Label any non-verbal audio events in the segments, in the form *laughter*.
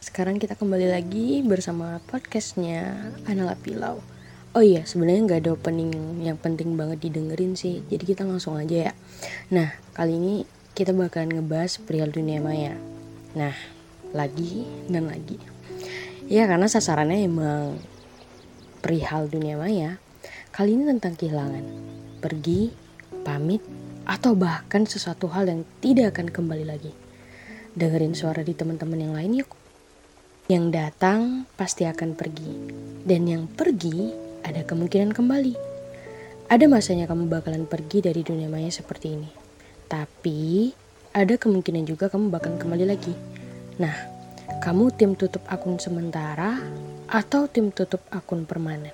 Sekarang kita kembali lagi bersama podcastnya Anala Pilau. Oh iya, sebenarnya nggak ada opening yang penting banget didengerin sih. Jadi kita langsung aja ya. Nah, kali ini kita bakalan ngebahas perihal dunia maya. Nah, lagi dan lagi. Ya karena sasarannya emang perihal dunia maya. Kali ini tentang kehilangan, pergi, pamit, atau bahkan sesuatu hal yang tidak akan kembali lagi. Dengerin suara di teman-teman yang lain yuk. Yang datang pasti akan pergi, dan yang pergi ada kemungkinan kembali. Ada masanya kamu bakalan pergi dari dunia maya seperti ini, tapi ada kemungkinan juga kamu bakalan kembali lagi. Nah, kamu tim tutup akun sementara atau tim tutup akun permanen?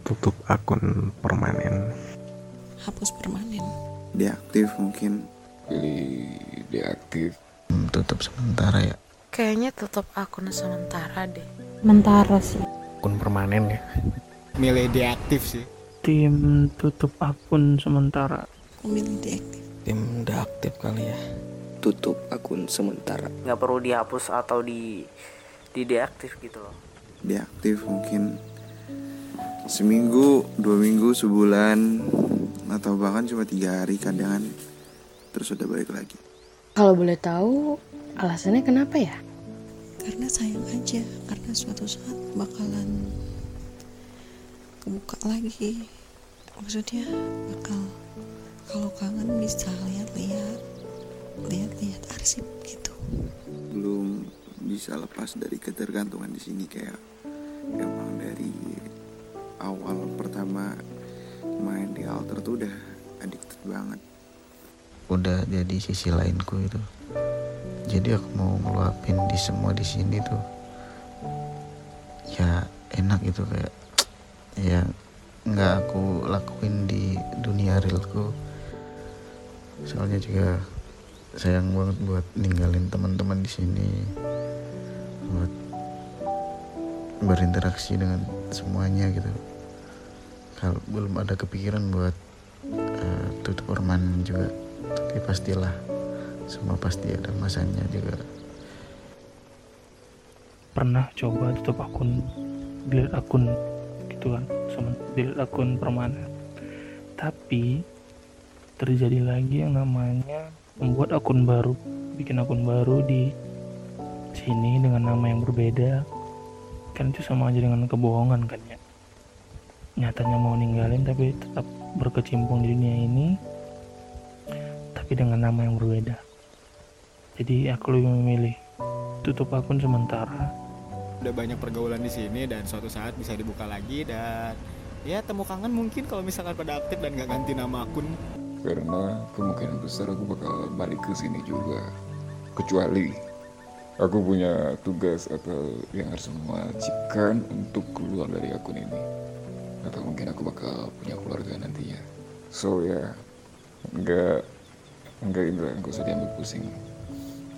tutup akun permanen. Hapus permanen. Deaktif mungkin. Pilih deaktif. Tutup sementara ya kayaknya tutup akun sementara deh. Mentara sih. akun permanen ya. Milih deaktif sih. Tim tutup akun sementara. Aku milih deaktif. Tim deaktif kali ya. Tutup akun sementara. Nggak perlu dihapus atau di di deaktif gitu loh. Deaktif mungkin seminggu dua minggu sebulan atau bahkan cuma tiga hari kadang. Terus udah balik lagi. Kalau boleh tahu alasannya kenapa ya? karena sayang aja karena suatu saat bakalan kebuka lagi. Maksudnya bakal kalau kangen bisa lihat-lihat lihat-lihat arsip gitu. Belum bisa lepas dari ketergantungan di sini kayak emang dari awal pertama main di alter tuh udah addicted banget. Udah jadi sisi lainku itu jadi aku mau ngeluapin di semua di sini tuh. Ya enak gitu kayak ya nggak aku lakuin di dunia realku. Soalnya juga sayang banget buat ninggalin teman-teman di sini buat berinteraksi dengan semuanya gitu. Kalau belum ada kepikiran buat uh, tutup permanen juga tapi pastilah semua pasti ada masanya juga. Pernah coba tutup akun delete akun gitu kan sama delete akun permanen. Tapi terjadi lagi yang namanya membuat akun baru bikin akun baru di sini dengan nama yang berbeda. Kan itu sama aja dengan kebohongan kan ya. Nyatanya mau ninggalin tapi tetap berkecimpung di dunia ini tapi dengan nama yang berbeda jadi aku lebih memilih tutup akun sementara. Udah banyak pergaulan di sini dan suatu saat bisa dibuka lagi dan ya temu kangen mungkin kalau misalkan pada aktif dan nggak ganti nama akun. Karena kemungkinan besar aku bakal balik ke sini juga. Kecuali aku punya tugas atau yang harus mewajibkan untuk keluar dari akun ini. Atau mungkin aku bakal punya keluarga nantinya. So ya nggak nggak ini lah nggak usah diambil pusing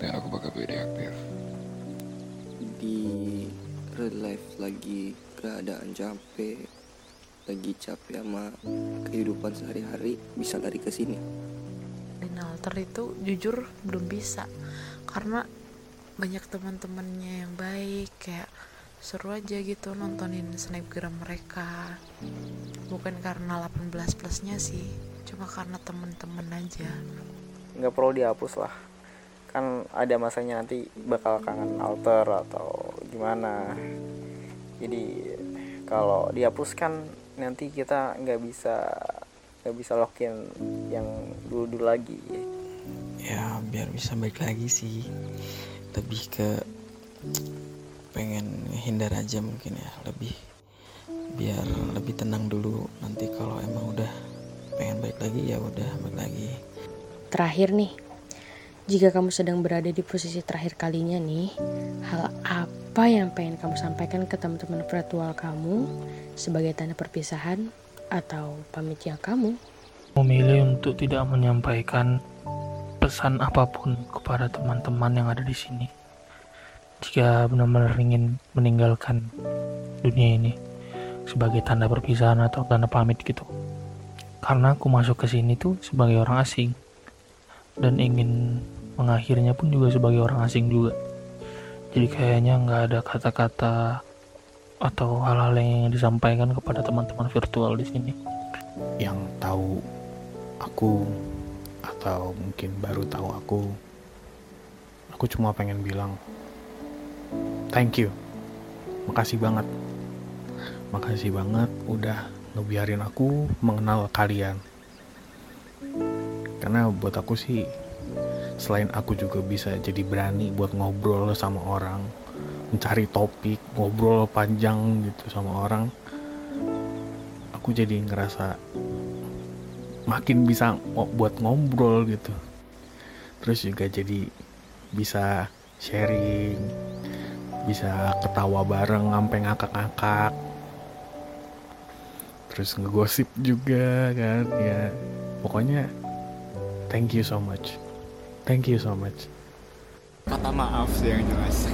dan aku bakal pilih aktif. Di real life lagi keadaan capek lagi capek sama kehidupan sehari-hari bisa lari ke sini. Dan alter itu jujur belum bisa karena banyak teman-temannya yang baik kayak seru aja gitu nontonin snapgram mereka. Bukan karena 18 plusnya sih cuma karena temen-temen aja. Nggak perlu dihapus lah kan ada masanya nanti bakal kangen alter atau gimana. Jadi kalau dihapus kan nanti kita nggak bisa nggak bisa login yang dulu dulu lagi. Ya biar bisa balik lagi sih. Lebih ke pengen hindar aja mungkin ya. Lebih biar lebih tenang dulu. Nanti kalau emang udah pengen balik lagi ya udah balik lagi. Terakhir nih, jika kamu sedang berada di posisi terakhir kalinya nih, hal apa yang pengen kamu sampaikan ke teman-teman virtual kamu sebagai tanda perpisahan atau pamitnya kamu? memilih untuk tidak menyampaikan pesan apa pun kepada teman-teman yang ada di sini. Jika benar-benar ingin meninggalkan dunia ini sebagai tanda perpisahan atau tanda pamit gitu. Karena aku masuk ke sini tuh sebagai orang asing dan ingin mengakhirnya pun juga sebagai orang asing juga. jadi kayaknya nggak ada kata-kata atau hal-hal yang disampaikan kepada teman-teman virtual di sini. Yang tahu aku atau mungkin baru tahu aku aku cuma pengen bilang thank you. Makasih banget. Makasih banget udah ngebiarin aku mengenal kalian karena buat aku sih selain aku juga bisa jadi berani buat ngobrol sama orang mencari topik ngobrol panjang gitu sama orang aku jadi ngerasa makin bisa buat ngobrol gitu. Terus juga jadi bisa sharing bisa ketawa bareng sampai ngakak-ngakak. Terus ngegosip juga kan ya. Pokoknya thank you so much. Thank you so much. Kata maaf sih yang jelas.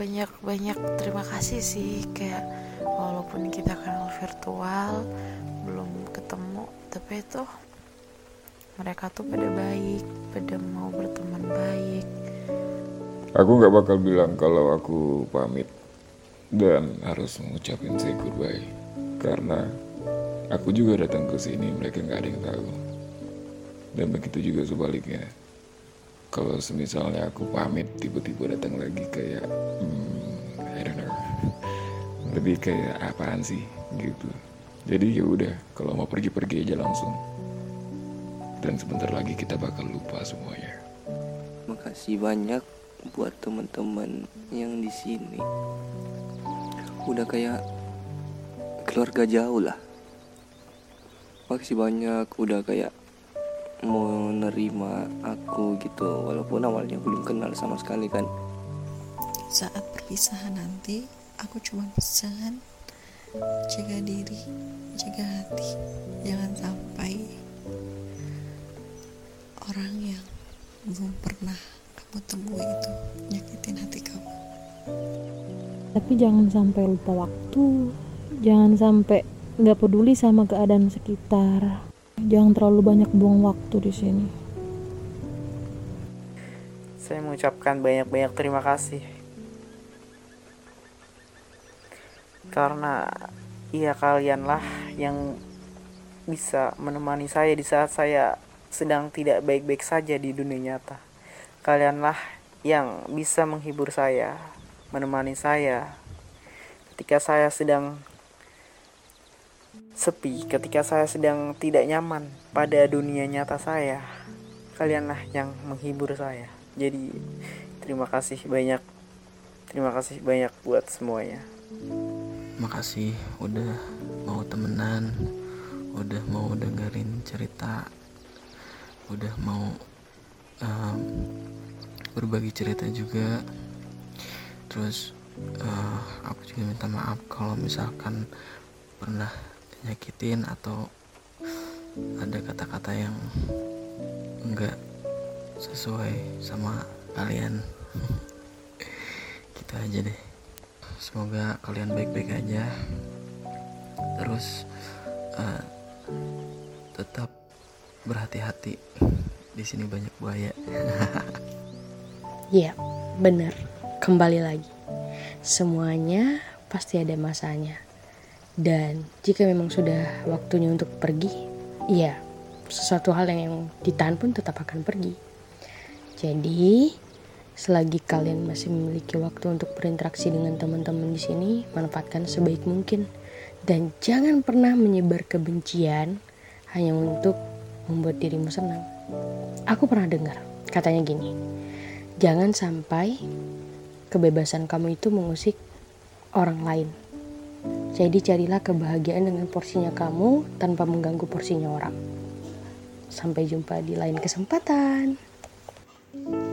Banyak-banyak terima kasih sih. Kayak walaupun kita kenal virtual belum ketemu tapi itu mereka tuh pada baik pada mau berteman baik. Aku nggak bakal bilang kalau aku pamit dan harus mengucapin say goodbye. Karena aku juga datang ke sini mereka nggak ada yang tahu dan begitu juga sebaliknya. Kalau semisalnya aku pamit tiba-tiba datang lagi kayak hmm, I don't know. *laughs* Lebih kayak apaan sih? gitu. Jadi ya udah kalau mau pergi-pergi aja langsung. Dan sebentar lagi kita bakal lupa semuanya. Makasih banyak buat teman-teman yang di sini. Udah kayak keluarga jauh lah. Makasih banyak udah kayak mau nerima aku gitu walaupun awalnya belum kenal sama sekali kan. Saat perpisahan nanti aku cuma pesan jaga diri jaga hati. Jangan sampai orang yang belum pernah kamu temui itu nyakitin hati kamu. Tapi jangan sampai lupa waktu. Jangan sampai nggak peduli sama keadaan sekitar. Jangan terlalu banyak buang waktu di sini saya mengucapkan banyak-banyak terima kasih karena ia kalianlah yang bisa menemani saya di saat saya sedang tidak baik-baik saja di dunia nyata. Kalianlah yang bisa menghibur saya, menemani saya ketika saya sedang sepi, ketika saya sedang tidak nyaman pada dunia nyata saya. Kalianlah yang menghibur saya. Jadi terima kasih banyak. Terima kasih banyak buat semuanya. Makasih udah mau temenan, udah mau dengerin cerita, udah mau um, berbagi cerita juga. Terus uh, aku juga minta maaf kalau misalkan pernah nyakitin atau ada kata-kata yang sesuai sama kalian gitu aja deh semoga kalian baik-baik aja terus uh, tetap berhati-hati di sini banyak buaya Iya, bener. Kembali lagi. Semuanya pasti ada masanya. Dan jika memang sudah waktunya untuk pergi, iya, sesuatu hal yang ditahan pun tetap akan pergi. Jadi, selagi kalian masih memiliki waktu untuk berinteraksi dengan teman-teman di sini, manfaatkan sebaik mungkin. Dan jangan pernah menyebar kebencian hanya untuk membuat dirimu senang. Aku pernah dengar, katanya gini, jangan sampai kebebasan kamu itu mengusik orang lain. Jadi carilah kebahagiaan dengan porsinya kamu tanpa mengganggu porsinya orang. Sampai jumpa di lain kesempatan. Bye.